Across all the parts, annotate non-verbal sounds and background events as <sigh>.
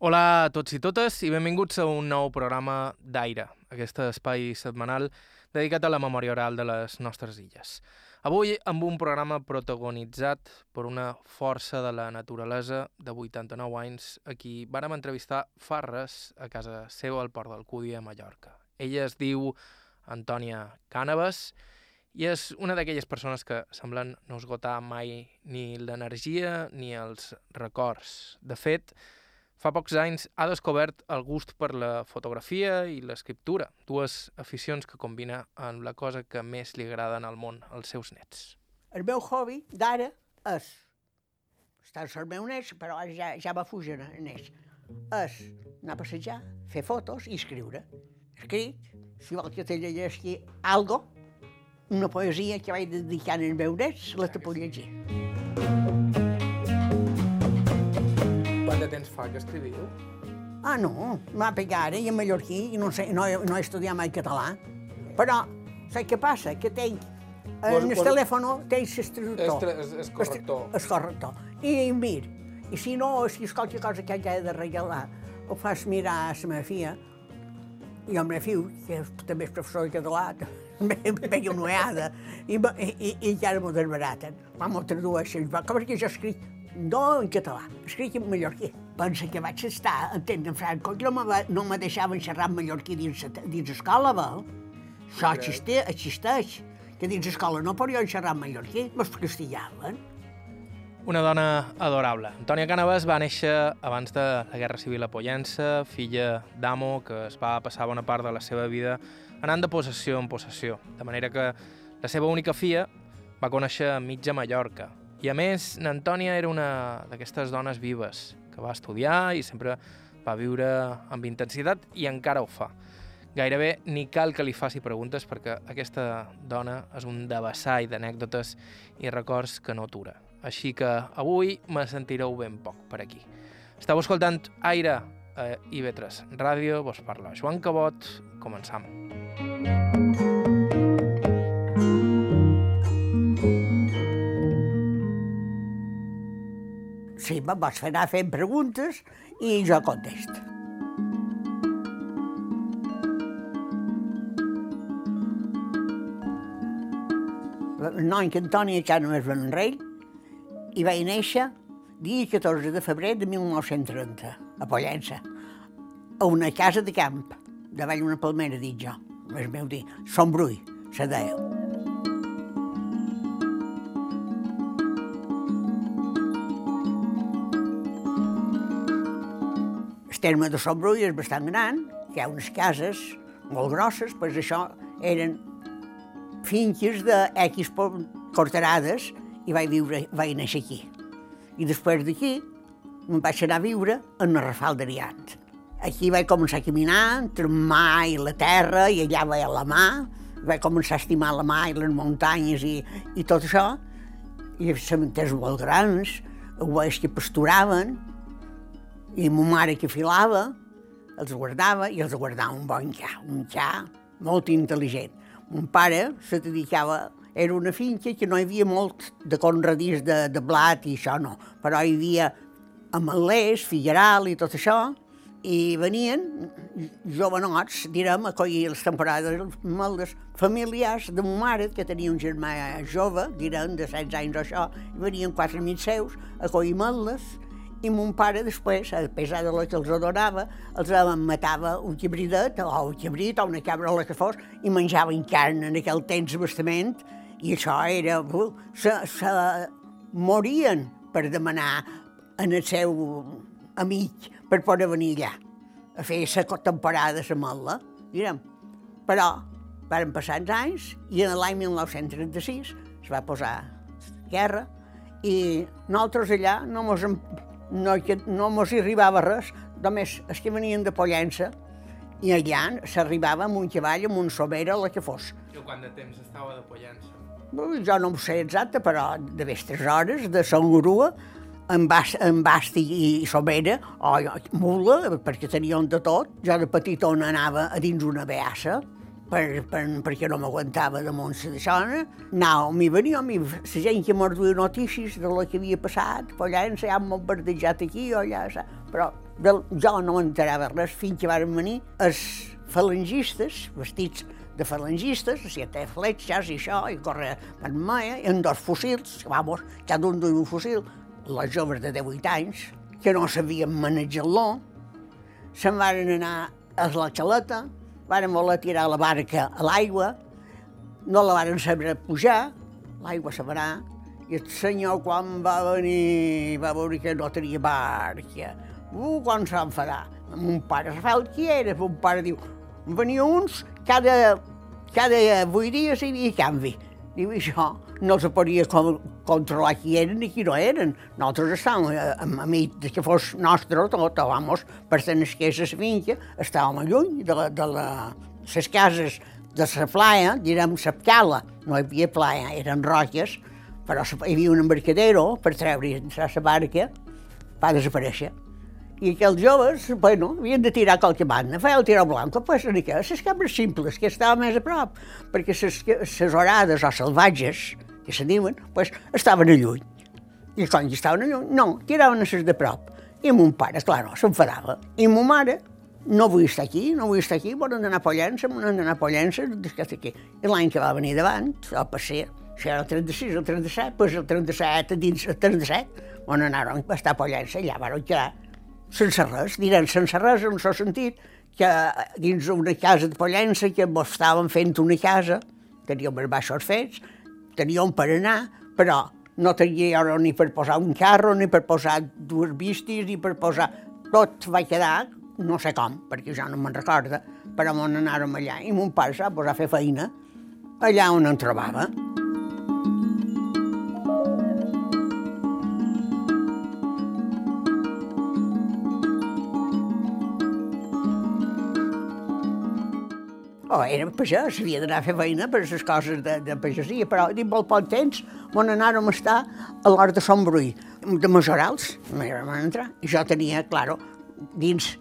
Hola a tots i totes i benvinguts a un nou programa d'Aire, aquest espai setmanal dedicat a la memòria oral de les nostres illes. Avui amb un programa protagonitzat per una força de la naturalesa de 89 anys a qui vàrem entrevistar fa res a casa seva al Port del Cudi a Mallorca. Ella es diu Antònia Cànavas i és una d'aquelles persones que semblen no esgotar mai ni l'energia ni els records. De fet, fa pocs anys ha descobert el gust per la fotografia i l'escriptura, dues aficions que combina en la cosa que més li agrada en el món, als seus nets. El meu hobby d'ara és, està al meu nets, però ara ja, ja va fugir en ells, és anar a passejar, fer fotos i escriure. Escric, si vol que te llegeixi algo, una poesia que vaig dedicar als meus nets, la te puc llegir. Quant temps fa que escriviu? Ah, no, m'ha pegat i en mallorquí i no, sé, no, he, no he estudiat mai català. Però, saps què passa? Que tenc en el telèfon tens el traductor. És, corrector. És corrector. I mir, i si no, si és qualque cosa que hagi de regalar, ho fas mirar a la meva filla, i el meu fill, que també és professor de català, veia una oeada, i, i, i, i encara m'ho desbaraten. Quan m'ho tradueixen, va, com és que jo escric? No en català, escric en mallorquí. Pensa que vaig estar entenent en Franco, que no me, va- no me deixaven xerrar en mallorquí dins, dins l'escola, val? Això existeix, existeix, que dins l'escola no podien xerrar en mallorquí, me'ls castigaven. Una dona adorable. Antònia Cànavas va néixer abans de la Guerra Civil a Pollença, filla d'amo que es va passar bona part de la seva vida anant de possessió en possessió, de manera que la seva única filla va conèixer mitja Mallorca. I a més, n'Antònia era una d'aquestes dones vives, que va estudiar i sempre va viure amb intensitat i encara ho fa. Gairebé ni cal que li faci preguntes perquè aquesta dona és un debassall d'anècdotes i records que no atura. Així que avui me sentireu ben poc per aquí. Esteu escoltant Aire a IB3 Ràdio, vos parla Joan Cabot, començam. Sí, me vas anar fent preguntes i jo contesto. El nom que Antònia Cànoves Benrell i vaig néixer dia 14 de febrer de 1930, a Pollença, a una casa de camp, davall una palmera, dic jo, el meu dir, Sombrull, se deia. Terme de Sombrull és bastant gran, hi ha unes cases molt grosses, doncs això eren finques de corterades i vaig viure, vaig néixer aquí. I després d'aquí me'n vaig anar a viure en el Rafal d'Ariant. Aquí vaig començar a caminar entre mar i la terra i allà vaig a la mà, vaig començar a estimar la mà i les muntanyes i, i tot això, i els cementers molt grans, ovelles que pasturaven, i ma mare que filava, els guardava i els guardava un bon xa, un xa molt intel·ligent. Mon pare se dedicava, era una finca que no hi havia molt de conradís de, de blat i això no, però hi havia amalers, figueral i tot això, i venien jovenots, direm, a collir les temporades maldes familiars de ma mare, que tenia un germà jove, direm, de 16 anys o això, i venien quatre amics seus a collir maldes, i mon pare després, a pesar de lo que els adorava, els matava un xibridet, o un xibrit, o una cabra, o el que fos, i menjaven carn en aquell temps bastament, i això era... Se, se morien per demanar en el seu amic per poder venir allà a fer la temporada de la motla, direm. Però varen passar els anys i en l'any 1936 es va posar guerra i nosaltres allà no mos, no, que- no mos hi arribava res, només els que venien de Pollença i allà s'arribava amb un cavall, amb un somera, o la que fos. I quant de temps estava de Pollença? Jo no ho sé exacte, però de més tres hores, de Sant Grua, en, bast, en basti i somera, o mula, perquè tenien de tot. Jo de petitona anava a dins una beassa, per, per, perquè no m'aguantava damunt la d'això. Anava, m'hi venia, m'hi, la gent que m'ho duia notícies de lo que havia passat, Pollença, ja m'ho bombardejat aquí o allà, però del, jo no m'enterava res fins que van venir els falangistes, vestits de falangistes, si té fletxes i això, i corre per maia, i amb dos fusils, vamos, cada un duia un fusil, les joves de 18 anys, que no sabien manejar-lo, se'n van anar a la caleta, van voler tirar la barca a l'aigua, no la van saber pujar, l'aigua s'avarà, i el senyor quan va venir va veure que no tenia barca. Uh, quan s'enfadà. Mon pare se fa el qui era, mon pare diu, venia uns cada, cada vuit dies hi havia canvi. Diu, això no se podia com, controlar qui eren i qui no eren. Nosaltres estàvem, a, a, a mi, que fos nostre tot, vamos, per tenir que la finca, estàvem lluny de, la, de la, les cases de la playa, direm la cala, no hi havia playa, eren roques, però hi havia un embarcadero per treure la barca, va desaparèixer. I aquells joves, bueno, havien de tirar qualque banda, feia el tiró blanc, pues, una mica, les cambres simples, que estaven més a prop, perquè les orades o salvatges, que se diuen, pues, estaven a lluny. I quan hi estaven a lluny, no, tiraven a les de prop. I mon pare, clar, no, s'enfadava. I mon mare, no vull estar aquí, no vull estar aquí, volen anar a Pollença, volen anar a Pollença, aquí. I l'any que va venir davant, al passer, si era el 36, el 37, doncs el 37, dins el 37, on anàrem a estar a Pollença, allà van quedar sense res, direm sense res en el sentit que dins una casa de Pollença que ens estàvem fent una casa, teníem els baixos fets, teníem per anar, però no tenia ara ni per posar un carro, ni per posar dues vistes, ni per posar... Tot va quedar, no sé com, perquè ja no me'n recorda, però on anàrem allà. I mon pare s'ha posat a fer feina allà on en trobava. Oh, era pagès, havia d'anar a fer feina per les coses de, de pagesia, però dins molt poc temps on anàrem a estar a l'hora de Sant Bruí, de Majorals, vam entrar, i jo tenia, claro, dins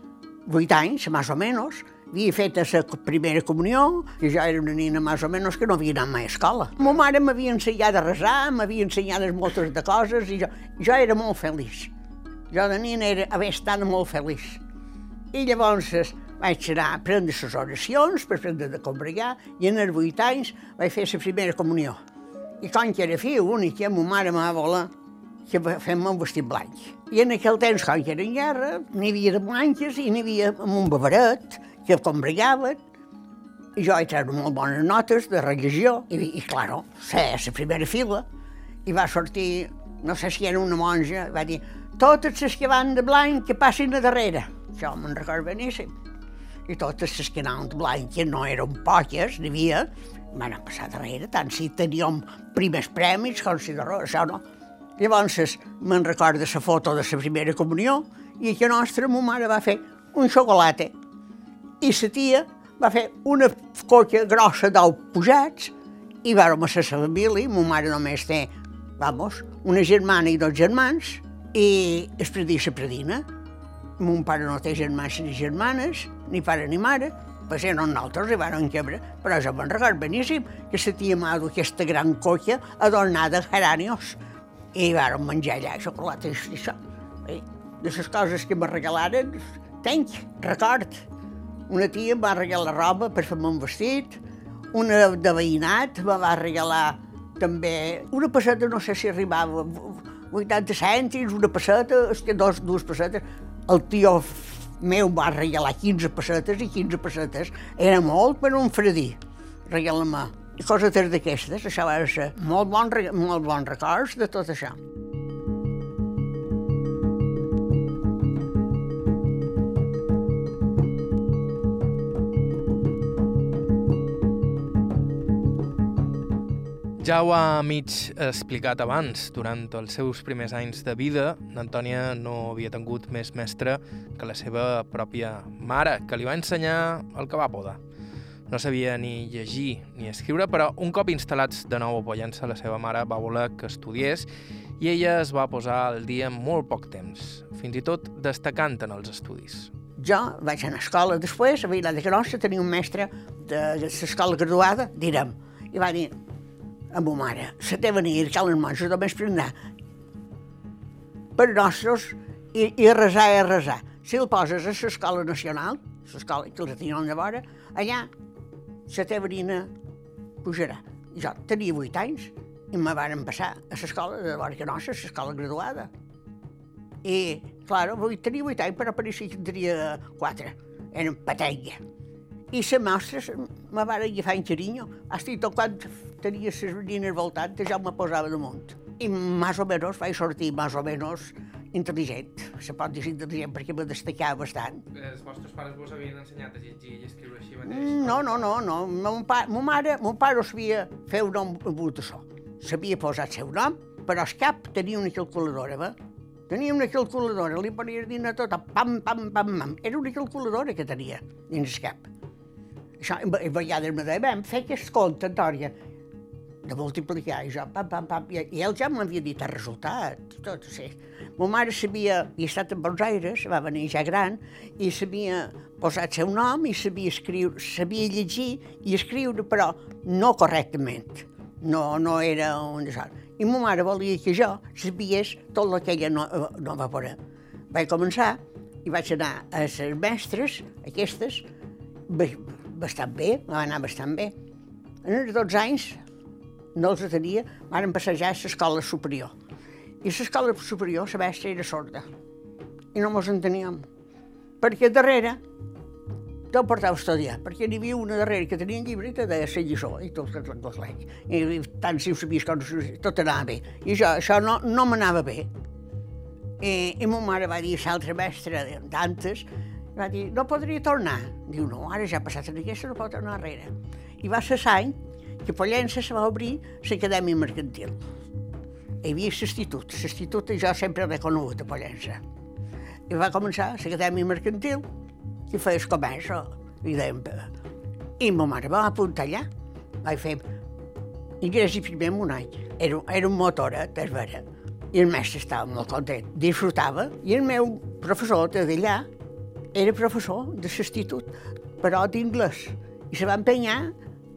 vuit anys, més o menys, havia fet la primera comunió, i jo era una nina més o menys que no havia anat mai a escola. Ma mare m'havia ensenyat a resar, m'havia ensenyat moltes de coses, i jo, jo era molt feliç. Jo de nina era, haver estat molt feliç. I llavors vaig anar a prendre les oracions per prendre de combregar i en els vuit anys vaig fer la primera comunió. I quan que era fill únic, ja ma mare m'ha voler que fem un vestit blanc. I en aquell temps, quan que era en guerra, n'hi havia de blanques i n'hi havia amb un beberet que combregaven i jo vaig treure molt bones notes de religió i, i claro, ser a la primera fila i va sortir, no sé si era una monja, va dir totes les que van de blanc que passin a darrere. Això me'n recordo beníssim i totes les que anaven blanques no eren poques, n'hi havia, van passar darrere, tant si teníem primers premis com si res, això no. Llavors me'n recordo la foto de la primera comunió i que nostra ma mare va fer un xocolata i la tia va fer una coca grossa d'ou pujats i vàrem a la família, ma mare només té, vamos, una germana i dos germans i es predia la predina. Mon pare no té germans ni germanes, ni pare ni mare, pues eren nosaltres i van quebre, però jo me'n record beníssim que se tia mado aquesta gran colla adornada geranios i varen menjar allà xocolata i això. I de les coses que me regalaren, tenc, record. Una tia em va regalar roba per fer-me un vestit, una de veïnat me va regalar també una passeta, no sé si arribava 80 cèntims, una passeta, dos, dues pessetes, el tio meu va regalar 15 pessetes i 15 pessetes era molt per un fredí, regalar-me. Coses d'aquestes, això va ser molt bon, molt bon records de tot això. Ja ho ha mig explicat abans. Durant els seus primers anys de vida, Antònia no havia tingut més mestre que la seva pròpia mare, que li va ensenyar el que va poder. No sabia ni llegir ni escriure, però un cop instal·lats de nou a Pollença, la seva mare va voler que estudiés i ella es va posar al dia molt poc temps, fins i tot destacant en els estudis. Jo vaig anar a escola després, a Vila de Grossa tenia un mestre de l'escola graduada, direm, i va dir, a ma mare, la teva nit, cal les monges només per anar per nostres i, i resar i resar. si el poses a l'escola nacional, l'escola que els tenien de vora, allà la teva nina pujarà. Jo tenia vuit anys i me varen passar a l'escola de que nossa, l'escola graduada. I, clar, tenia vuit anys, però que en tenia quatre. Eren patella. I la mostra me va agafar en carinyo. Hasta tot quan tenia les nines voltant, ja me posava damunt. I més o menys vaig sortir més o menys intel·ligent. Se pot dir intel·ligent perquè me destacava bastant. Els vostres pares vos havien ensenyat a llegir i escriure així mateix? No, no, no. no. Mon, pa, mon mare, mon pare sabia fer un nom amb això. Sabia posar el seu nom, però al cap tenia una calculadora, va? Tenia una calculadora, li ponia dir a tot, pam, pam, pam, pam. Era una calculadora que tenia dins el cap. Això, a vegades me deia, vam, fer aquest compte, Antònia, de multiplicar, i jo, pam, pam, pam, i, i ell ja m'havia dit el resultat, tot, sí. Ma mare sabia, i estat en Buenos Aires, va venir ja gran, i sabia posar el seu nom, i sabia escriure, sabia llegir i escriure, però no correctament. No, no era un. I ma mare volia que jo sabies tot el que ella no, no va poder. Vaig començar i vaig anar a les mestres, aquestes, bastant bé, va anar bastant bé. En els 12 anys no els tenia, van passejar a l'escola superior. I a l'escola superior la mestra era sorda. I no mos enteníem. Perquè darrere te'l portava a estudiar, perquè n'hi havia una darrere que tenia un llibre i te deia la lliçó, i tot el l'any. I tant si ho sabies com tot anava bé. I jo, això no, no m'anava bé. I, I ma mare va dir a l'altra mestra d'antes, va dir, no podria tornar. Diu, no, ara ja ha passat en aquesta, no pot tornar enrere. I va ser l'any que Pollença se va obrir l'acadèmia mercantil. Hi havia l'institut, l'institut jo sempre l'he conegut a Pollença. I va començar l'acadèmia mercantil, que feies com això. I dèiem, i ma mare va apuntar allà. Vaig fer ingrés i primer en un any. Era, era un motoret, és vera. I el mestre estava molt content. Disfrutava. I el meu professor d'allà era professor de l'institut, però d'inglès. I se va empenyar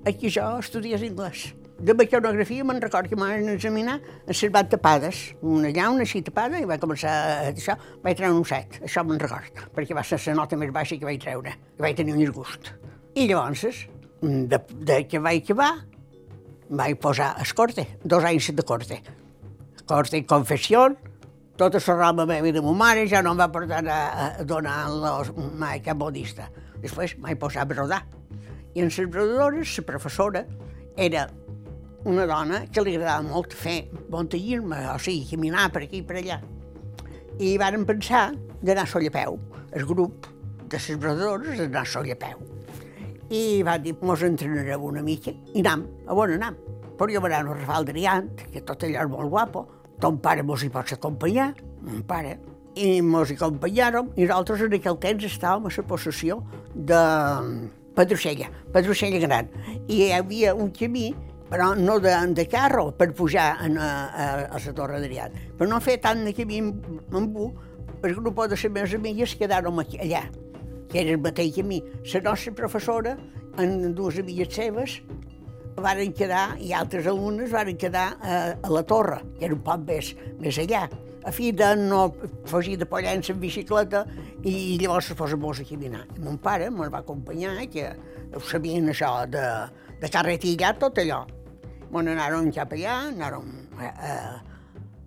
a que jo estudiés anglès. De mecanografia me'n recordo que m'han examinar en les van tapades, una allà, una així tapada, i vaig començar a això, vaig treure un set, això me'n recordo, perquè va ser la nota més baixa que vaig treure, que vaig tenir un disgust. I llavors, de, de que vaig acabar, vaig posar a corte, dos anys de corte. Corte i confessió, tota la roba meva de ma mare ja no em va portar a, a donar mai cap modista. Després vaig posar a brodar. I en les brodadores, la professora era una dona que li agradava molt fer montagisme, o sigui, caminar per aquí i per allà. I varen pensar d'anar sol a peu, el grup de les brodadores d'anar sol a peu. I va dir, mos entrenareu una mica, i anam, a on anam? Però jo vaig anar a Rafal que tot allò és molt guapo, ton pare mos hi pots acompanyar, mon pare, i mos hi acompanyàrem, i nosaltres en aquell temps estàvem a la possessió de Pedrocella, Pedrocella Gran, i hi havia un camí però no de, de carro per pujar a, a, a la Torre d'Ariat. Per no fer tant de camí amb bu, el grup de les meves amigues quedaron aquí, allà, que era el mateix camí. La nostra professora, amb dues amigues seves, varen quedar, i altres alumnes varen quedar a, a la torre, que era un poc més, més allà, a fi de no fugir de Pollença en bicicleta i llavors es posa molts a caminar. Mon pare me'l va acompanyar, que ho sabien això de, de carretilla, tot allò. Bueno, anàrem cap allà, anàrem a, a,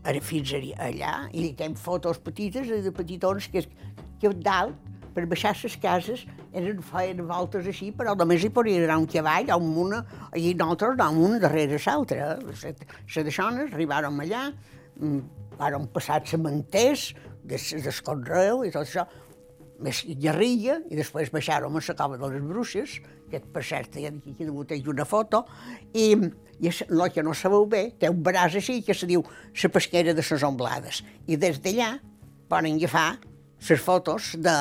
a, fins allà, i tenim fotos petites de petitons que, que dalt, per baixar les cases, eren, feien voltes així, però només hi podia anar un cavall o una, i nosaltres anàvem un darrere l'altre. Les deixones arribàrem allà, mm, vàrem passar cementers, des, des i tot això, més guerrilla, i després baixàrem a la cova de les bruixes, que per cert, hi ha aquí que una foto, i i el que no sabeu bé, té un braç així que se diu la pesquera de les omblades. I des d'allà poden agafar les fotos de,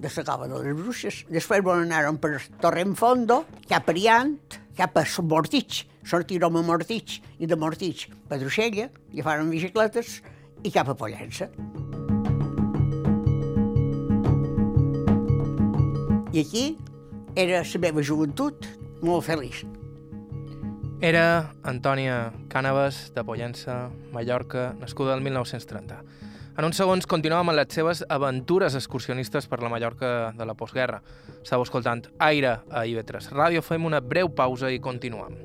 de la cova de les bruixes. Després van anar per Torrenfondo, cap a Riant, cap a Mortitx, sortirem a Mortitx, i de Mortitx a Drusella, agafaron bicicletes i cap a Pollença. I aquí era la meva joventut molt feliç. Era Antònia Cànavas, de Pollença, Mallorca, nascuda el 1930. En uns segons continuem amb les seves aventures excursionistes per la Mallorca de la postguerra. Estàu escoltant Aire a IB3 Ràdio. Fem una breu pausa i continuem.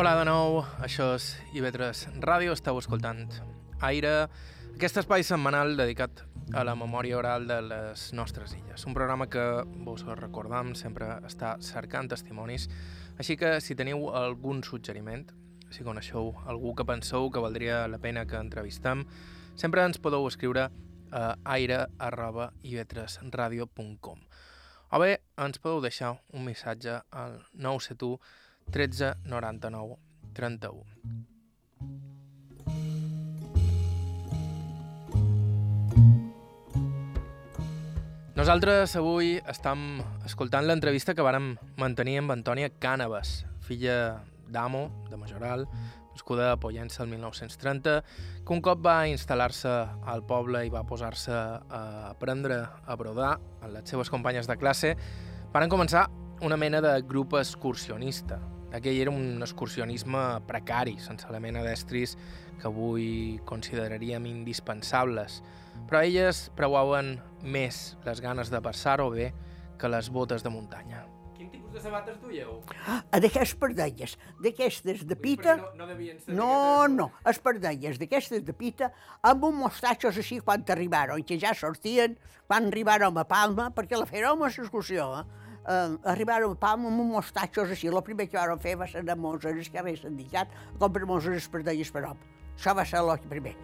Hola de nou, això és IB3 Ràdio, esteu escoltant Aire, aquest espai setmanal dedicat a la memòria oral de les nostres illes. Un programa que, vos recordam, sempre està cercant testimonis, així que si teniu algun suggeriment, si coneixeu algú que penseu que valdria la pena que entrevistem, sempre ens podeu escriure a aire.ib3radio.com o bé ens podeu deixar un missatge al 971 13 99 31. Nosaltres avui estem escoltant l'entrevista que vàrem mantenir amb Antònia Cànavas, filla d'Amo, de Majoral, nascuda a Pollença el 1930, que un cop va instal·lar-se al poble i va posar-se a aprendre a brodar amb les seves companyes de classe, van començar una mena de grup excursionista, aquell era un excursionisme precari, sense la mena d'estris que avui consideraríem indispensables, però elles preuaven més les ganes de passar-ho bé que les botes de muntanya. Quin tipus de sabates duieu? Ah, d'aquestes pardelles, d'aquestes de pita... No, no devien ser No, no, espardelles d'aquestes de pita, amb un mostatxos així quan arribaron, que ja sortien, quan arribaron a Palma, perquè la fèrem a l'excursió, eh? Eh, arribaron a Palma amb un mostatxos així. El primer que vam fer va ser anar a Monses, que res sindicat, comprar per espardelles per. Això va ser el primer.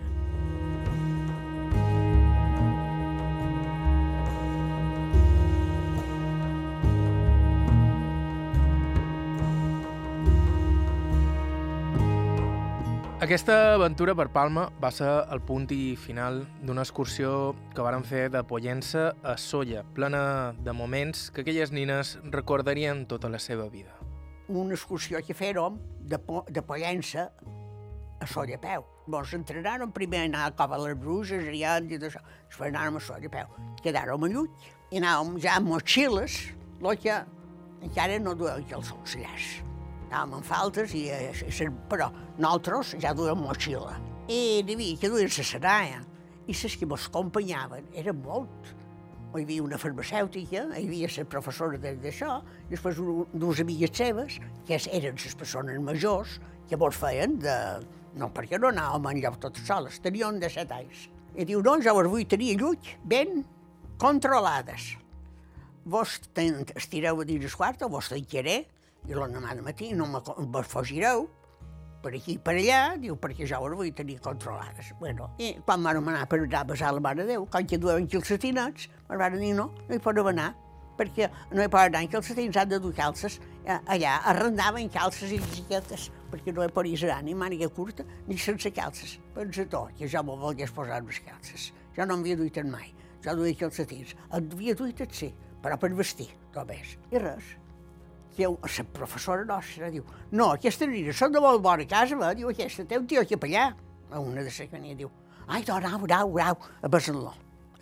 Aquesta aventura per Palma va ser el punt i final d'una excursió que varen fer de Pollença a Solla, plena de moments que aquelles nines recordarien tota la seva vida. Una excursió que fèrem de, po de Pollença a Solla a peu. Ens entrenàrem primer a anar a Cova les Bruges, i tot això, després anàrem a Solla a peu. Quedàrem a Llull i anàvem ja amb motxilles, el que encara no duem els llars anàvem amb faltes, i, i, però nosaltres ja duem motxilla. I n'hi havia que duien la seranya, i les que ens acompanyaven eren molt. Hi havia una farmacèutica, hi havia la professora d'això, després dues amigues seves, que eren les persones majors, que vos feien de... No, perquè no anàvem enlloc totes soles, tenien de set anys. I diu, no, jo vos vull tenir lluny ben controlades. Vos estireu a dins el quart, vos tancaré, i l'endemà de matí no me, vos fugireu per aquí i per allà, diu, perquè jo ho vull tenir controlades. Bueno, i quan vam anar per anar a besar la Mare Déu, quan que duem calcetinets, ens van dir no, no hi podem anar, perquè no hi poden anar en calcetins, han de dur calces. Eh, allà arrendaven calces i bicicletes, perquè no hi podies anar ni màniga curta ni sense calces. Pensa tu, que jo m'ho volgués posar unes calces. Jo no m'havia duit mai, jo duia calcetins. En havia duit sí, però per vestir, només. I res diu, la professora nostra diu, no, aquesta nina són de molt bona casa, va, diu, aquesta té un tio capellà. A una de la que diu, ai, dona, brau, brau, a besar-lo.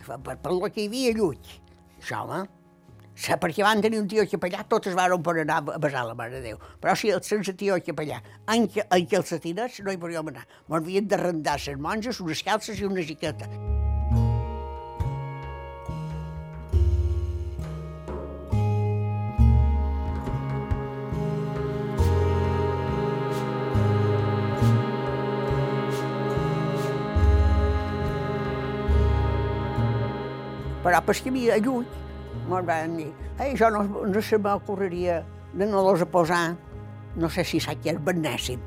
Per, per lo que hi havia lluny. Això, eh? Sí, perquè van tenir un tio capellà, totes van per anar a besar la Mare de Déu. Però si sense tio capellà, en, en calcetines no hi podíem anar. Ens havien d'arrendar les monges, unes calces i una jiqueta. Que havia lluny, mos van dir, ei, jo no, no se m'ocorreria de no los posar, no sé si saps què és begnèssim,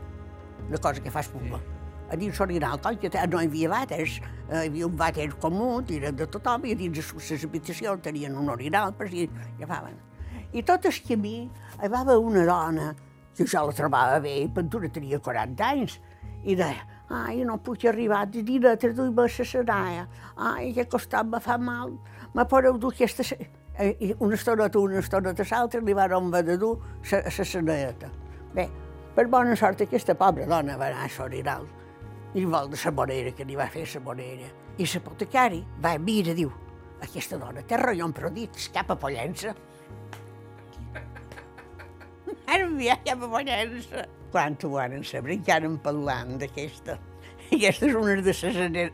una cosa que fas fumar. A dins l'orinal, com que no hi havia vàters, eh, hi havia un vàter comú, eren de tothom, i a dins les habitacions tenien un orinal, per si agafaven. I tot el camí hi va haver una dona, que jo la trobava bé, i Ventura tenia 40 anys, i deia, ai, no puc arribar de te duim a la senaia, ai, que costat me fa mal, me podeu dur aquesta... I una estoneta una estoneta l'altra li van haver de dur la senaeta. Bé, per bona sort aquesta pobra dona va anar a l'orinal i vol de la monera, que li va fer la monera. I l'apotecari va mira, diu, aquesta dona té ronyó però dit, cap a Pollença. <laughs> Ara enviar cap a Pollença. Quan ho van saber, encara parlant d'aquesta. <laughs> Aquesta és una de les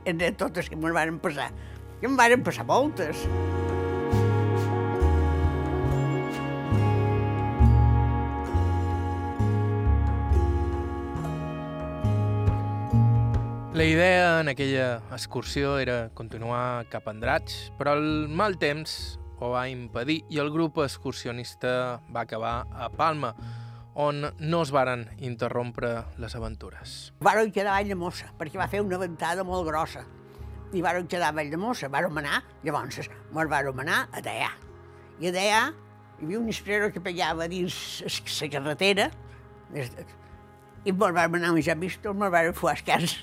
anècdotes que me'n van passar. Que em van passar moltes. La idea en aquella excursió era continuar cap a Andratx, però el mal temps ho va impedir i el grup excursionista va acabar a Palma, on no es varen interrompre les aventures. Varen quedar a Vall de Mossa, perquè va fer una ventada molt grossa. I varen quedar a Vall de Mossa, vàrem anar, llavors ens vàrem anar a Deià. I a Deià hi havia un estrero que pegava dins la carretera, i ens vam anar a menjar vistos, ens vam fer a.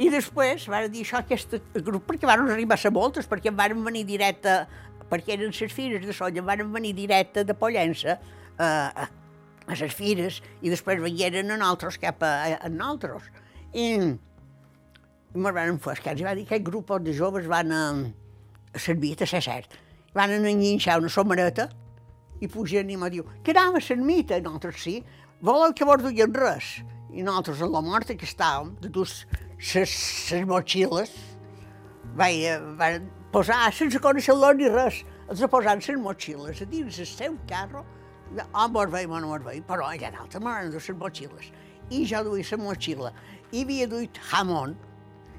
I després van dir això aquest grup, perquè van arribar a ser moltes, perquè van venir directe, perquè eren les fires de soja, van venir directe de Pollença eh, a, a les fires, i després veieren a nosaltres cap a, a, a nosaltres. I, i ens van enfoscar, i va dir que aquest grup de joves van a, a servir, a ser cert. Van a enguinxar una somareta i pugen i me diu, anàvem a l'ermita, i nosaltres sí, voleu que vos duien res? I nosaltres, en la mort que estàvem, de dus les motxilles, vaig, van posar, sense conèixer-lo ni res, els posant les motxilles a dins el seu carro, on mos veiem o no mos veiem, però allà d'altre m'han les motxilles. I jo duia la motxilla, i havia duit jamón,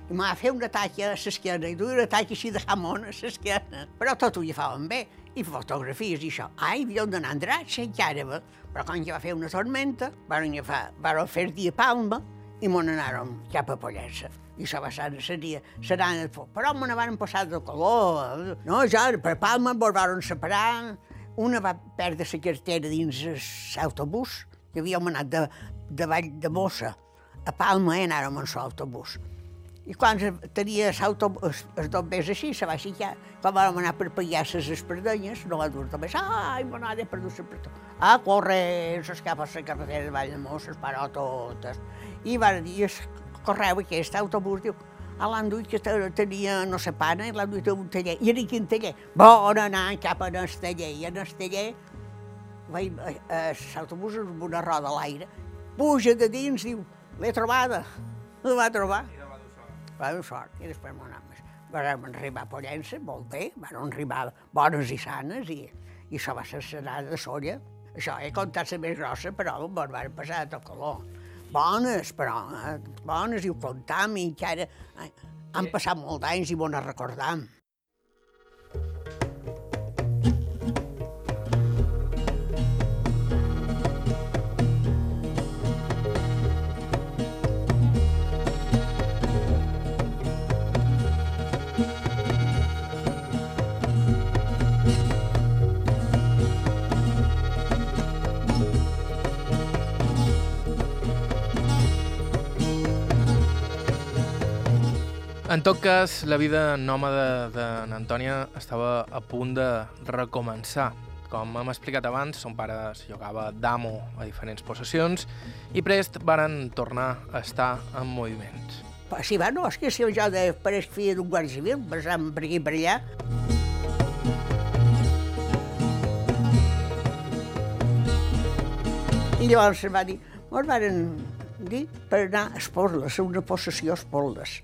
i m'ha fet un atac a l'esquena, i duia un atac així de jamón a l'esquena. Però tot ho llevaven bé, i fotografies i això. Ai, havíem d'anar a Andratx, encara, però quan ja va fer una tormenta, van, agafar, van fer dia Palma, i me n'anàrem cap a Pollença. I això va ser seria, seran el foc. Però me n'anaven passar de color. No, ja, per Palma ens van separar. Una va perdre la cartera dins l'autobús, que havíem anat de, de Vall de Mossa a Palma i anàrem en l'autobús. I quan tenia l'autobús, els bombers així, se va aixecar. Quan vam anar per pagar les espardenyes, no va dur també, ai, me n'ha de perdut tot. A córrer, s'escapa la carretera de Vall de Mossa, es parò totes i va dir, correu aquest autobús, diu, a l'enduit que tenia no sé pana i l'han duit a un taller. I era quin taller? Bon anar cap a el taller. I en el taller, vaig, eh, l'autobús amb una roda a l'aire, puja de dins, diu, l'he trobada. <laughs> La va trobar. I va dur sort. Va dur sort. I després m'ho anàvem. Vam arribar a Pollença, molt bé, vam arribar bones i sanes, i, i això va ser l'anada de Solla. Això, he contat la més grossa, però ens van passar a tot color bones, però eh, bones, i ho comptam, i encara eh, han passat molts anys i ho recordam. En tot cas, la vida nòmada d'Antònia estava a punt de recomençar. Com hem explicat abans, son pare es jugava d'amo a diferents possessions i prest varen tornar a estar en moviments. Sí, va, no, és que si jo de pareix filla d'un guàrdia civil, passàvem per aquí per allà. I llavors va dir, ens van dir per anar a Esporles, a una possessió a Esporles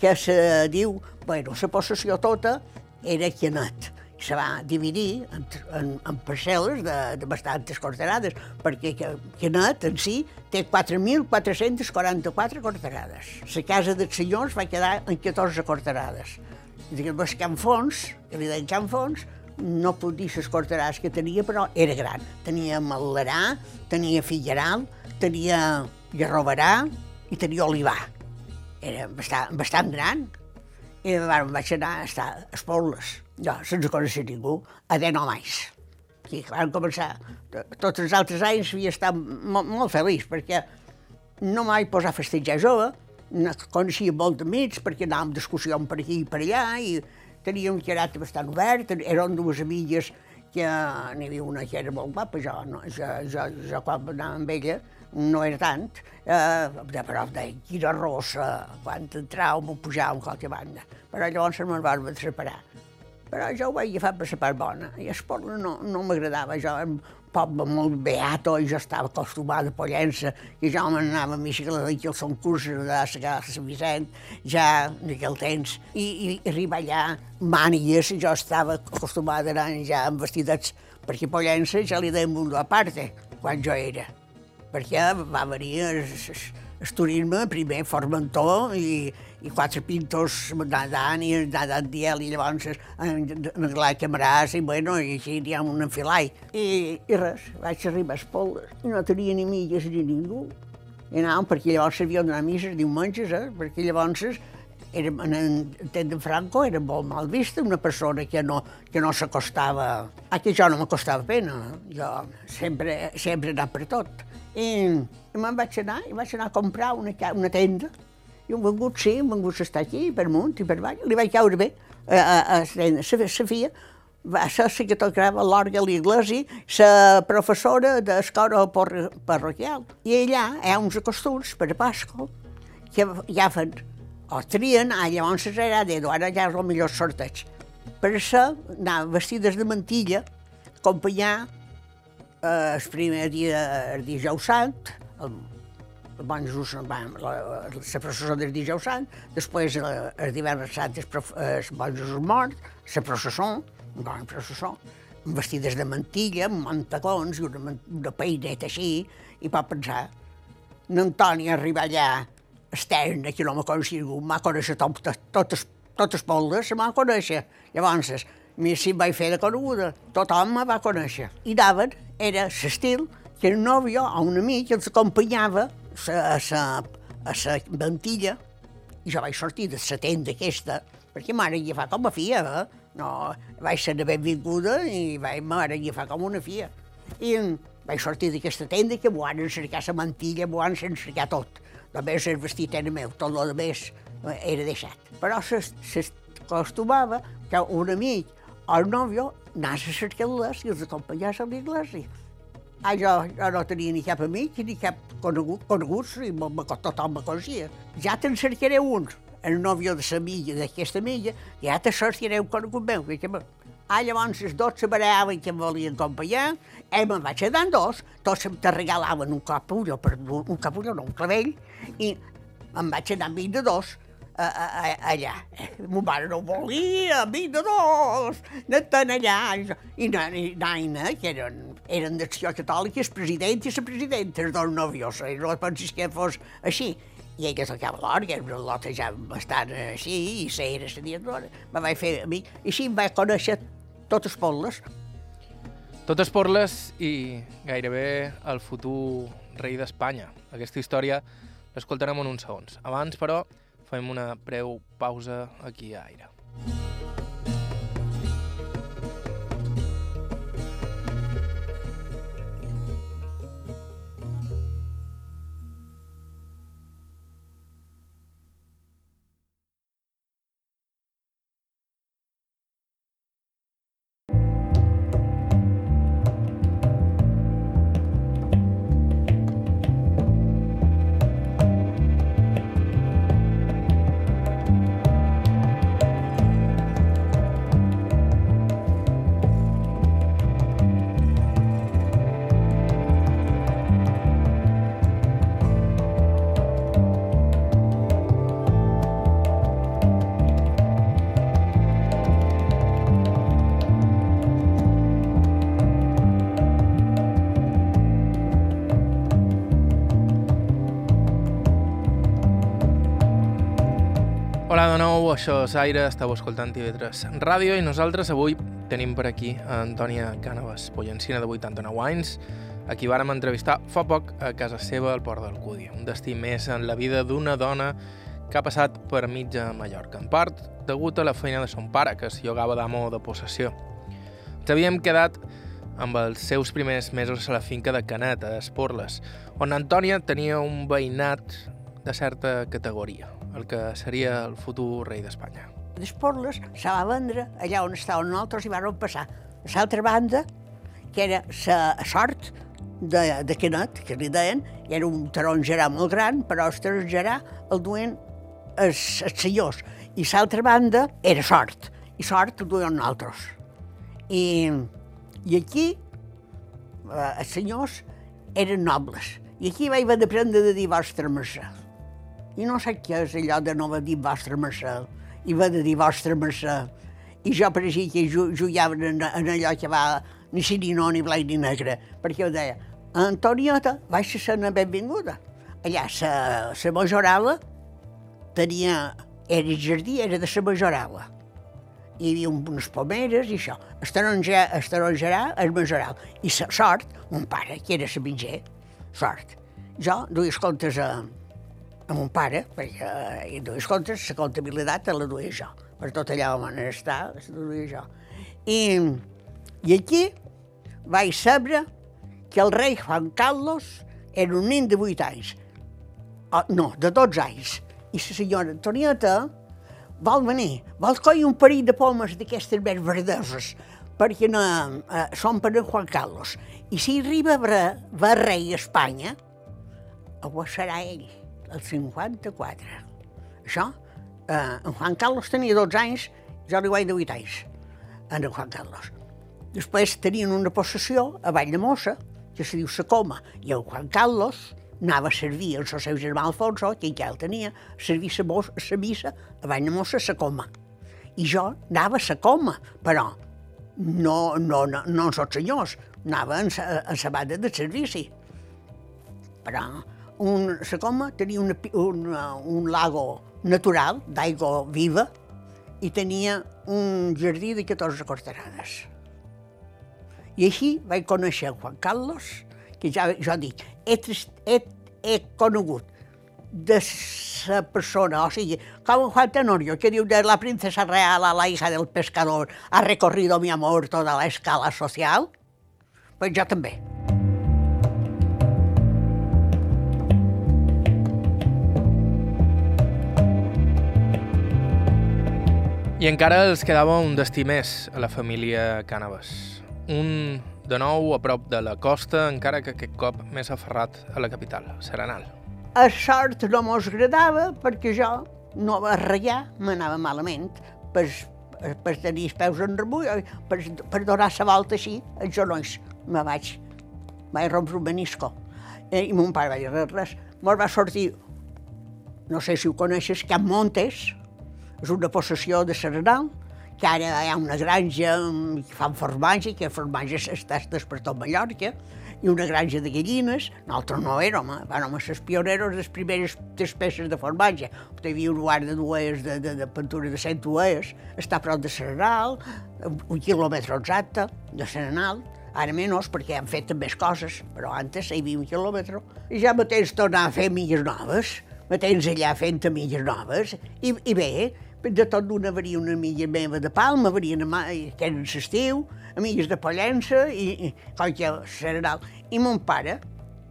que se diu, bueno, la possessió tota era Quianet. Se va dividir en, en, en parcel·les de, de bastantes quarterades, perquè Quianet en si té 4.444 quarterades. La casa dels senyors va quedar en 14 quarterades. diguem, Can Fons, que li deien Can Fons, no puc dir les corteràs que tenia, però era gran. Tenia Malerà, tenia Figueral, tenia Garrobarà i tenia Olivà. Era bastant, bastant gran. I vam, vaig anar a estar a Espobles, jo, sense conèixer ningú, a no mais. I vam començar, tots els altres anys havia estat molt, molt feliç, perquè no mai posar a festejar jove, no coneixia molt d'amics, perquè anàvem d'excursió per aquí i per allà, i tenia un caràcter bastant obert, eren dues amigues que n'hi havia una que era molt guapa, jo, no, jo, jo, jo quan anava amb ella no era tant, eh, de, però de quina rossa, quan entràvem o pujàvem a qualque banda. Però llavors me'n vam separar. Però jo ho vaig agafar per la part bona, i esport no, no m'agradava, jo poble molt beato i jo estava acostumada a Pollença. I jo m'anava a bicicleta aquí al Sant Cursa de la Sant Vicent ja en aquell temps. I, i arribar allà mànigues jo estava acostumada a anar ja amb vestidets. Perquè a Pollença ja li deien mundo a parte quan jo era perquè va venir el, el turisme primer Formentor i, i quatre pintos nedant i nedant diel i llavors en la camaràs i bueno, i així ha un enfilai. I, I res, vaig arribar a Espoldes i no tenia ni milles ni ningú. I anàvem, perquè llavors s'havien d'anar misses diumenges, eh? perquè llavors era, en el temps de Franco era molt mal vista una persona que no, que no s'acostava... A que jo no m'acostava pena, jo sempre, sempre he anat per tot. I, i me'n vaig anar, i vaig anar a comprar una, una tenda i hem vengut, sí, hem vengut a estar aquí, per munt i per avall. Li vaig caure bé a, a, a la Sofia, va ser la que tocava l'orgue a l'església, la professora d'escola parroquial. I allà hi ha uns costums per a Pasco que ja fan, o trien, ah, llavors era de ara ja és el millor sorteig. Per això anar vestides de mantilla, acompanyar eh, el primer dia, el dijous sant, el, el bon Jesús, la, la, processó del dijous sant, després el, el divendres sant el, el bon Jesús mort, la processó, un gran processó, vestides de mantilla, amb mantacons i una, una peineta així, i pot pensar, n'Antoni arriba allà externa, que no coneixia ningú, m'ha conèixer tot, totes, totes poldes, se m'ha conèixer. Llavors, mi si em vaig fer de coneguda, tothom me va conèixer. I anaven, era l'estil que el nòvio o un amic els acompanyava a la, a la ventilla i jo vaig sortir de la tenda aquesta, perquè m'ara hi fa com a fia, eh? No, vaig ser de benvinguda i vaig m'ara hi fa com una fia. I vaig sortir d'aquesta tenda que m'ho han encercat la mantilla, m'ho han encercat tot. Només el vestit era meu, tot el més era deixat. Però s'acostumava que un amic el nòvio anés a cercar-les i els acompanyés a l'església. Ah, jo, jo no tenia ni cap amic ni cap conegut, coneguts, i tothom me coneixia. Ja te'n cercaré un, el nòvio de l'amiga, d'aquesta amiga, ja te cercaré un conegut meu. Que, ah, llavors els dos se baraven que em volien acompanyar, i me'n vaig quedar dos, tots te regalaven un capullo, per, un capullo, no, un clavell, i em vaig anar amb de dos, a, a, allà. Mon pare no volia, mi de dos, anant allà. I Naina, que eren, eren d'acció catòlica, el president i la presidenta, els dos novios, i no pensis que fos així. I ella tocava l'orgue, era una lota ja bastant així, i la era la directora. Me vaig fer amic, i així em vaig conèixer totes polles. Totes porles i gairebé el futur rei d'Espanya. Aquesta història l'escoltarem en uns segons. Abans, però, fem una breu pausa aquí a Aire. Això és Aire, esteu escoltant TV3 Ràdio i nosaltres avui tenim per aquí a Antònia Cànovas, pollencina de 89 anys, a qui vàrem entrevistar fa poc a casa seva al Port d'Alcúdia, un destí més en la vida d'una dona que ha passat per mitja Mallorca, en part degut a la feina de son pare, que es llogava d'amo de possessió. Ens havíem quedat amb els seus primers mesos a la finca de Canet, a Esporles, on Antònia tenia un veïnat de certa categoria, el que seria el futur rei d'Espanya. D'Esporles se va vendre allà on estàvem nosaltres i vam passar a l'altra banda, que era la sort de, de Canet, que li deien, era un tarongerà molt gran, però el tarongerà el duen els, els senyors. I l'altra banda era sort, i sort el duen nosaltres. I, i aquí eh, els senyors eren nobles, i aquí vaig haver d'aprendre de dir vostra mercè i no sé què és allò de no va dir vostra mercè, i va de dir vostra mercè. I jo pareixia que jugava en, en allò que va ni si ni blanc ni negre, perquè jo deia, Antonieta, vaig ser una benvinguda. Allà, sa, sa majorala tenia, era jardí, era de sa majorala. Hi havia unes pomeres i això. Estaronjar, estaronjarà el majoral. I sa sort, mon pare, que era sa mitger, sort. Jo duia comptes a, a mon pare, perquè hi duia comptes, la comptabilitat te la duia jo. Per tot allà on està, la duia jo. I, I aquí vaig saber que el rei Juan Carlos era un nen de 8 anys. Oh, no, de 12 anys. I la senyora Antonieta vol venir, vol coll un parell de pomes d'aquestes més verdoses, perquè no, eh, són per en Juan Carlos. I si arriba a, va rei a Espanya, ho serà ell el 54. Això, eh, en Juan Carlos tenia 12 anys, jo li vaig de 8 anys, en Juan Carlos. Després tenien una possessió a Vall de Mossa, que se diu Sacoma, i el Juan Carlos anava a servir el seu germà Alfonso, que ja el tenia, a servir la missa a Vall de Mossa, Sacoma. I jo anava a Sacoma, però no, no, no, no en sots senyors, anava en la banda de servici. Però un, la coma tenia una, un, un lago natural d'aigua viva i tenia un jardí de 14 corterades. I així vaig conèixer Juan Carlos, que ja jo dic, he, he, he conegut de la persona, o sigui, com Juan Tenorio, que diu de la princesa real a la hija del pescador ha recorrido mi amor toda la escala social, pues jo també. I encara els quedava un destí més a la família Cànavas. Un, de nou, a prop de la costa, encara que aquest cop més aferrat a la capital, Serenal. A sort no mos agradava perquè jo no va ratllar, m'anava malament, per, per tenir els peus en remull, per, per donar la volta així, els genolls. Me vaig, vaig rompre un menisco. Eh, I mon pare va dir res, res. Mos va sortir, no sé si ho coneixes, Cap Montes, és una possessió de Serenal, que ara hi ha una granja que fan formatge, que formatge està per tot Mallorca, i una granja de gallines, nosaltres no érem, eh? vam ser els pioneros les primeres tres peces de formatge. Hi havia un guard de dues de, de, de pintura de cent dues, està a prop de Serenal, un quilòmetre exacte de Serenal, ara menys perquè han fet més coses, però antes hi havia un quilòmetre. I ja mateix tornar a fer milles noves, mateix allà fent milles noves, i, i bé, de tot d'una varia una amiga meva de Palma, varia una, que era l'estiu, amigues de Pollença i, i que Serenal. I mon pare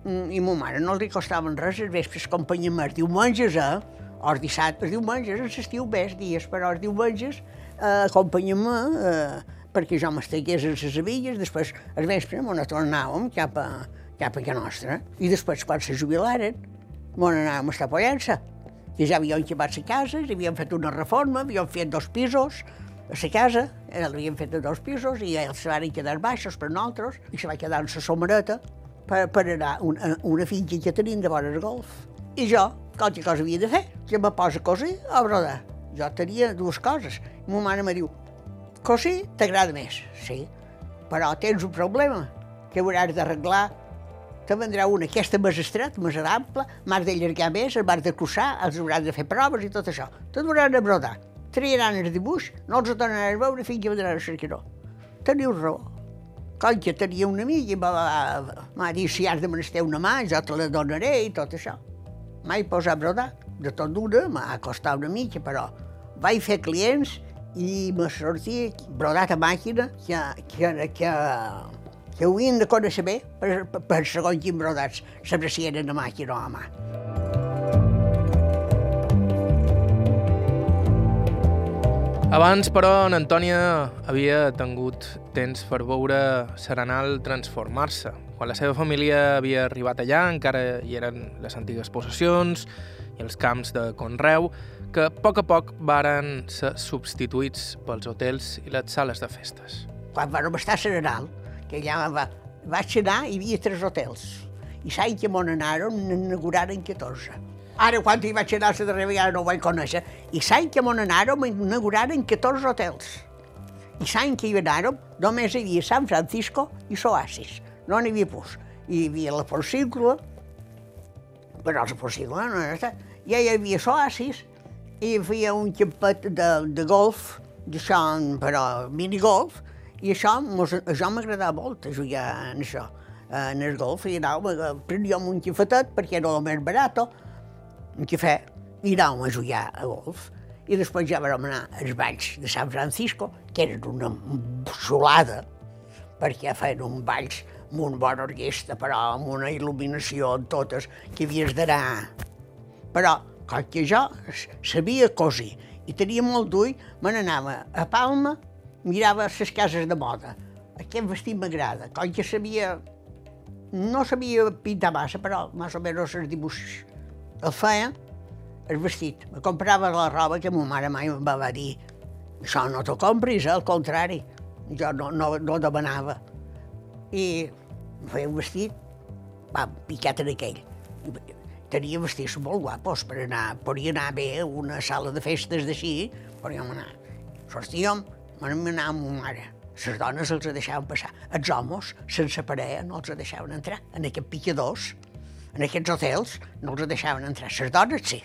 mm, i mon mare no li costaven res els vespres acompanyar-me els diumenges, eh? Els dissabtes, els diumenges, els estiu més dies, però els diumenges eh, acompanyar-me eh, perquè jo m'estegués a les avilles, després els vespres m'ho tornàvem cap a, cap a casa nostra. I després, quan se jubilaren, m'ho anàvem a estar Pollença que ja havien llevat la casa, havien fet una reforma, havien fet dos pisos a la casa, eh, l'havien fet de dos pisos i ells se van quedar baixos per nosaltres i se va quedar en la somereta per, per anar a una, una finca que tenim de vora el golf. I jo, qualque cosa havia de fer, que me posa a cosir o brodar. Jo tenia dues coses. I ma mare me diu, cosir t'agrada més, sí, però tens un problema que hauràs d'arreglar te vendrà una aquesta més estret, més ample, m'has d'allargar més, el m'has de cursar, els hauràs de fer proves i tot això. Te duran a brodar. Triaran el dibuix, no els tornaran a veure fins que vendran a cercar-ho. Teniu raó. Com que tenia una amiga i m'ha dit si has de menester una mà, jo te la donaré i tot això. Mai posar a. De tot d'una m'ha costat una mica, però vaig fer clients i me sortia brodat a màquina que, que, que, que ho havien de conèixer bé per, per, per segons quins brodats s'aprecien a màquina o a mà. Abans, però, en Antònia havia tingut temps per veure Serenal transformar-se. Quan la seva família havia arribat allà, encara hi eren les antigues possessions i els camps de Conreu, que a poc a poc varen ser substituïts pels hotels i les sales de festes. Quan vam estar a Serenal, que allà va, anar, hi havia tres hotels. I l'any que m'on anàrem, n'inauguraren 14. Ara, quan hi vaig anar la darrera vegada no ho vaig conèixer, i l'any que m'on anàrem, inauguraren 14 hotels. I l'any que hi anàrem, només hi havia San Francisco i Soasis. No n'hi havia pus. Hi havia la Porcícula, però la Porcícula no era... Ja hi havia Soasis, i feia un campet de, de golf, d'això, però minigolf, i això, mos, això m'agradava molt, jugar en això, en el golf, i anàvem, preníem un cafetet, perquè era el més barat, un cafè, i anàvem a jugar a golf. I després ja vam anar als balls de San Francisco, que eren una solada, perquè feien un balls amb una bona orquestra, però amb una il·luminació en totes, que havies d'anar. Però, com que jo sabia cosir i tenia molt d'ull, me n'anava a Palma, mirava les cases de moda. Aquest vestit m'agrada. Com que sabia... No sabia pintar massa, però més o menys els dibuixos el feia, el vestit. Me comprava la roba que ma mare mai em va dir això no t'ho compris, al contrari. Jo no, no, no demanava. I feia un vestit, va, picat en aquell. Tenia vestits molt guapos per anar, podia anar bé a una sala de festes d'així, podíem anar. Sortíem, anar amb ma mare. Les dones els deixaven passar. Els homes, sense parella, no els deixaven entrar. En aquests picadors, en aquests hotels, no els deixaven entrar. Les dones sí.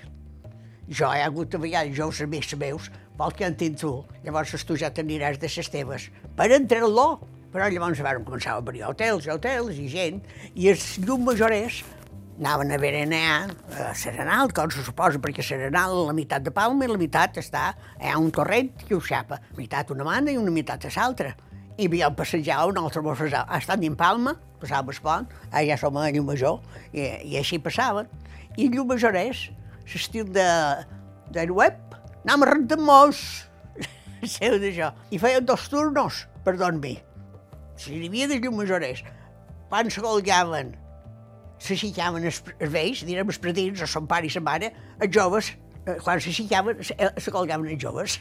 Jo he hagut de vegades, jo els més meus, vol que entenc tu, llavors tu ja t'aniràs de les teves, per entrar-lo. Però llavors vam començar a obrir hotels, hotels i gent, i els llum majorers anaven a berenar a Serenal, com se suposa, perquè Serenal, la meitat de Palma i la meitat està hi ha un torrent que ho xapa, meitat una banda i una meitat a l'altra. I havíem passejat, un altre mos passava, estan en Palma, passava el pont, allà som a Llumajor, i, i així passaven. I Llumajor és l'estil de, del web, anàvem rentant-mos, <laughs> seu d'això, i feien dos turnos per dormir. Si hi havia de Llumajorers, quan se colgaven s'aixecaven els, els vells, direm els predins, o son pare i sa mare, els joves, eh, quan s'aixecaven, se, se colgaven els joves.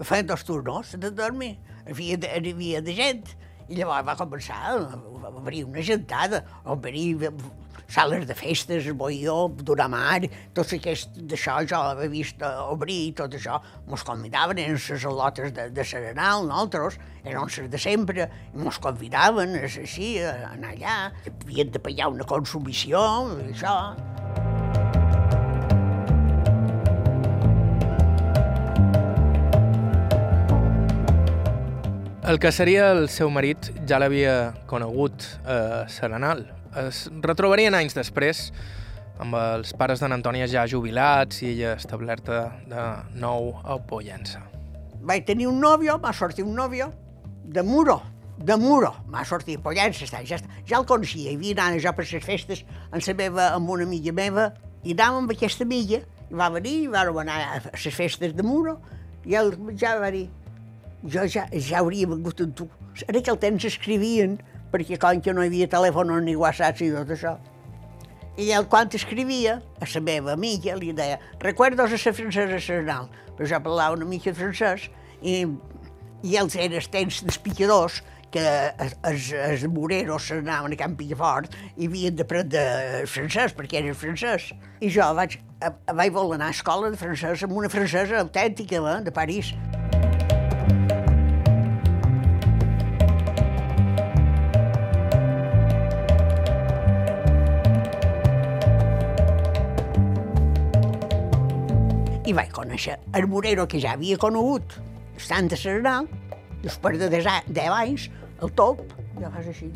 Feien dos turnos de dormir, hi havia, hi havia de gent. I llavors va començar a obrir una gentada, a obrir sales de festes, boió, d'una mar, tot aquest d'això jo l'havia vist obrir i tot això. Mos convidaven, eren les al·lotes de, de Serenal, nosaltres, eren les de sempre, i mos convidaven així, a anar allà, havien de pagar una consumició, i això. El que seria el seu marit ja l'havia conegut a Serenal. Es retrobarien anys després amb els pares d'en Antònia ja jubilats i ella establerta de nou a Pollença. Vaig tenir un nòvio, m'ha sortit un nòvio, de Muro, de Muro, m'ha sortit a Pollença, està, ja, està. ja el coneixia, hi havia anat jo per les festes amb, la meva, amb una amiga meva, i anàvem amb aquesta amiga, i va venir, i vam anar a les festes de Muro, i ell ja va dir, jo ja, ja hauria vingut amb tu. En aquell temps escrivien, perquè com que no hi havia telèfon ni whatsapp i tot això. I ell, quan escrivia, a la meva amiga li deia recuerdos a la francesa Serenal, però jo parlava una mica francès, i, i els eren els temps dels picadors, que els, els moreros s'anaven a Camp Pillafort i havien d'aprendre francès, perquè era francès. I jo vaig, vaig voler anar a escola de francès amb una francesa autèntica eh, de París. I vaig conèixer el Morero que ja havia conegut, de Serenal, després de 10 anys, el top, ja fas així.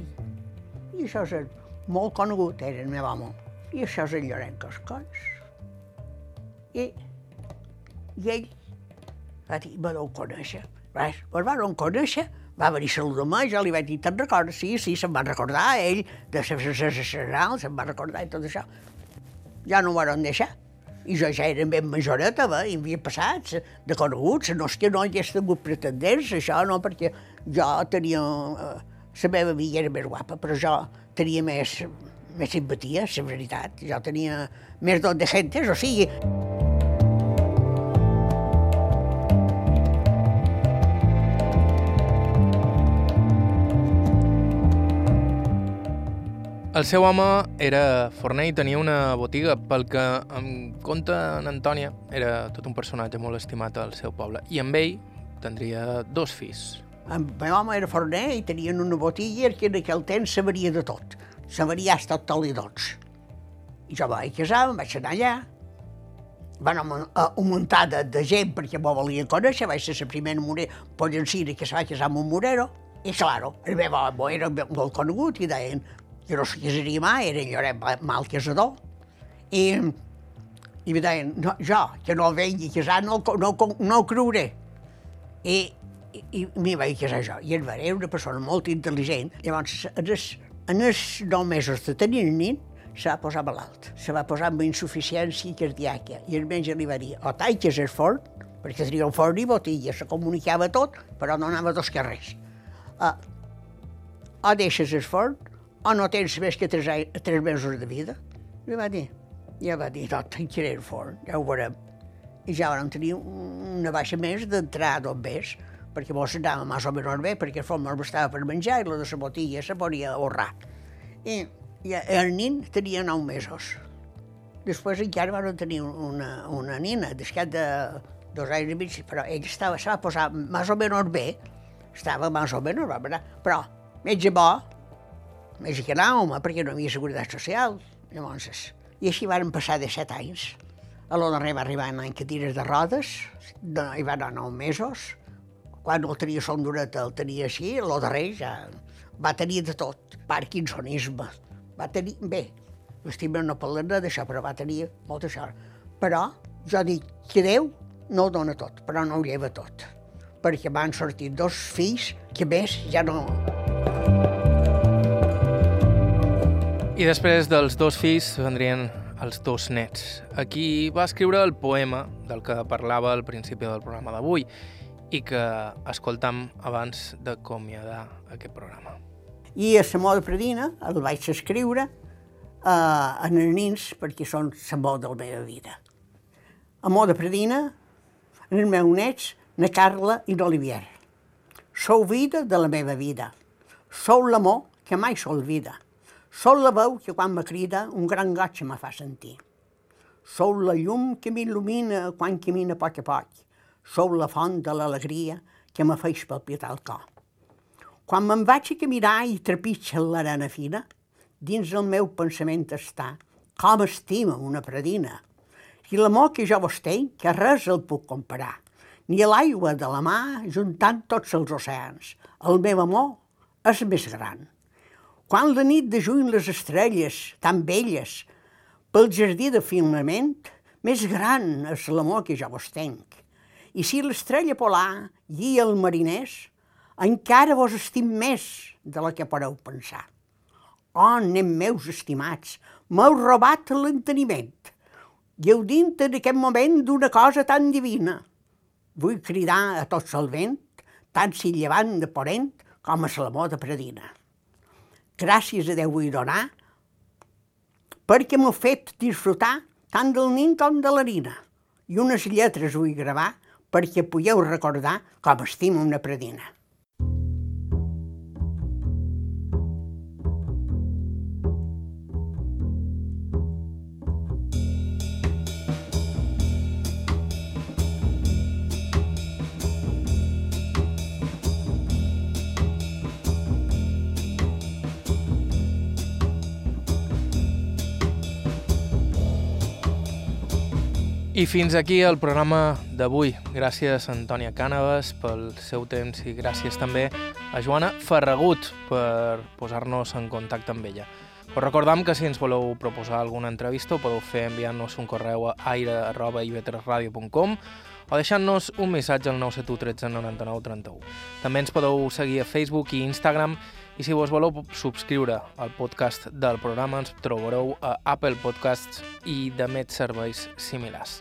I això és molt conegut, era el meu home. I això és el Llorenç Coscons. I, i ell va dir, me deu conèixer. Res, pues va conèixer, va venir a saludar-me, jo li vaig dir, te'n recordes? Sí, sí, se'n va recordar, ell, de Serenal, se'n va recordar i tot això. Ja no ho van deixar i jo ja era ben majoreta, va, i havia passat de coneguts, no és que no hagués tingut pretendents, això no, perquè jo tenia... Eh, la meva vida era més guapa, però jo tenia més, més simpatia, la veritat. Jo tenia més don de gentes, o sigui... El seu home era forner i tenia una botiga, pel que em conta en Antònia, era tot un personatge molt estimat al seu poble, i amb ell tindria dos fills. El meu home era forner i tenien una botiga que en aquell temps sabria de tot. Sabria estar tot i tots. I jo vaig casar, vaig anar allà, van augmentar de, de gent perquè m'ho volien conèixer, vaig ser la primera morera pollencina que se va casar amb un morero, i claro, el meu home era molt conegut i deien, jo no casaria mai, era Lloret mal casador. I, i em deien, no, jo, que no vengui casar, no, no, no creuré. I, i, i m'hi vaig casar jo. I el era una persona molt intel·ligent. Llavors, en els, en els nou mesos de tenir el nin, se va posar malalt. Se va posar amb insuficiència cardíaca. I el metge li va dir, o taixes el forn, perquè tenia un forn i botilla, se comunicava tot, però no anava dos carrers. Uh, o deixes el forn, o no tens més que tres, tres mesos de vida? Li va dir. Ja va dir, no, tancaré el forn, ja ho veurem. I ja vam tenir una baixa més d'entrar dos més, perquè mos anava més o menys bé, perquè el forn estava per menjar i la de la botilla se podia ahorrar. I, i el nin tenia nou mesos. Després encara van tenir una, una nina, després de dos anys i mig, però ell estava, se va posar més o menys bé, estava més o menys bé, però metge bo, més que home, perquè no hi havia seguretat social. Llavors, i així van passar de set anys. A lo darrer va arribar en l'any que tires de rodes, de, hi va anar nou mesos. Quan el tenia sondureta el tenia així, lo darrer ja va tenir de tot. Parkinsonisme. Va tenir, bé, l'estima no parlen d'això, però va tenir molta sort. Però jo dic que Déu no ho dona tot, però no ho lleva tot. Perquè van sortir dos fills que més ja no... I després dels dos fills vendrien els dos nets. Aquí va escriure el poema del que parlava al principi del programa d'avui i que escoltam abans d'acomiadar aquest programa. I a la moda predina el vaig escriure eh, els nins perquè són moda de la meva vida. A moda predina, en els meus nets, na Carla i l'Olivier. Sou vida de la meva vida. Sou l'amor que mai s'olvida Sou la veu que quan me crida un gran goig me fa sentir. Sou la llum que m'il·lumina quan camina a poc a poc. Sou la font de l'alegria que me feix palpitar el cor. Quan me'n vaig a caminar i trepitja l'arena fina, dins el meu pensament està com estima una predina. I l'amor que jo vos tenc, que res el puc comparar. Ni l'aigua de la mà juntant tots els oceans. El meu amor és més gran. Quan la nit de juny les estrelles, tan belles, pel jardí de firmament, més gran és l'amor que jo vos tenc. I si l'estrella polar guia el mariners, encara vos estim més de la que podeu pensar. Oh, nen meus estimats, m'heu robat l'enteniment. Gaudint en aquest moment d'una cosa tan divina. Vull cridar a tot el vent, tant si llevant de porent com a l'amor de predina gràcies a Déu vull donar, perquè m'ha fet disfrutar tant del nin com de l'harina. I unes lletres vull gravar perquè pugueu recordar com estimo una predina. I fins aquí el programa d'avui. Gràcies Antònia Cànavas pel seu temps i gràcies també a Joana Ferragut per posar-nos en contacte amb ella. Us recordam que si ens voleu proposar alguna entrevista ho podeu fer enviant-nos un correu a aire.ivetresradio.com o deixant-nos un missatge al 971 13 99 31. També ens podeu seguir a Facebook i Instagram si vos voleu subscriure al podcast del programa ens trobareu a Apple Podcasts i de més serveis similars.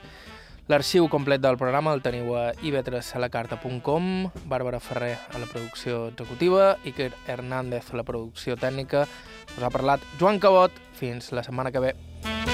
L'arxiu complet del programa el teniu a ivetresalacarta.com, Bàrbara Ferrer a la producció executiva, Iker Hernández a la producció tècnica. Us ha parlat Joan Cabot. Fins la setmana que ve. Thank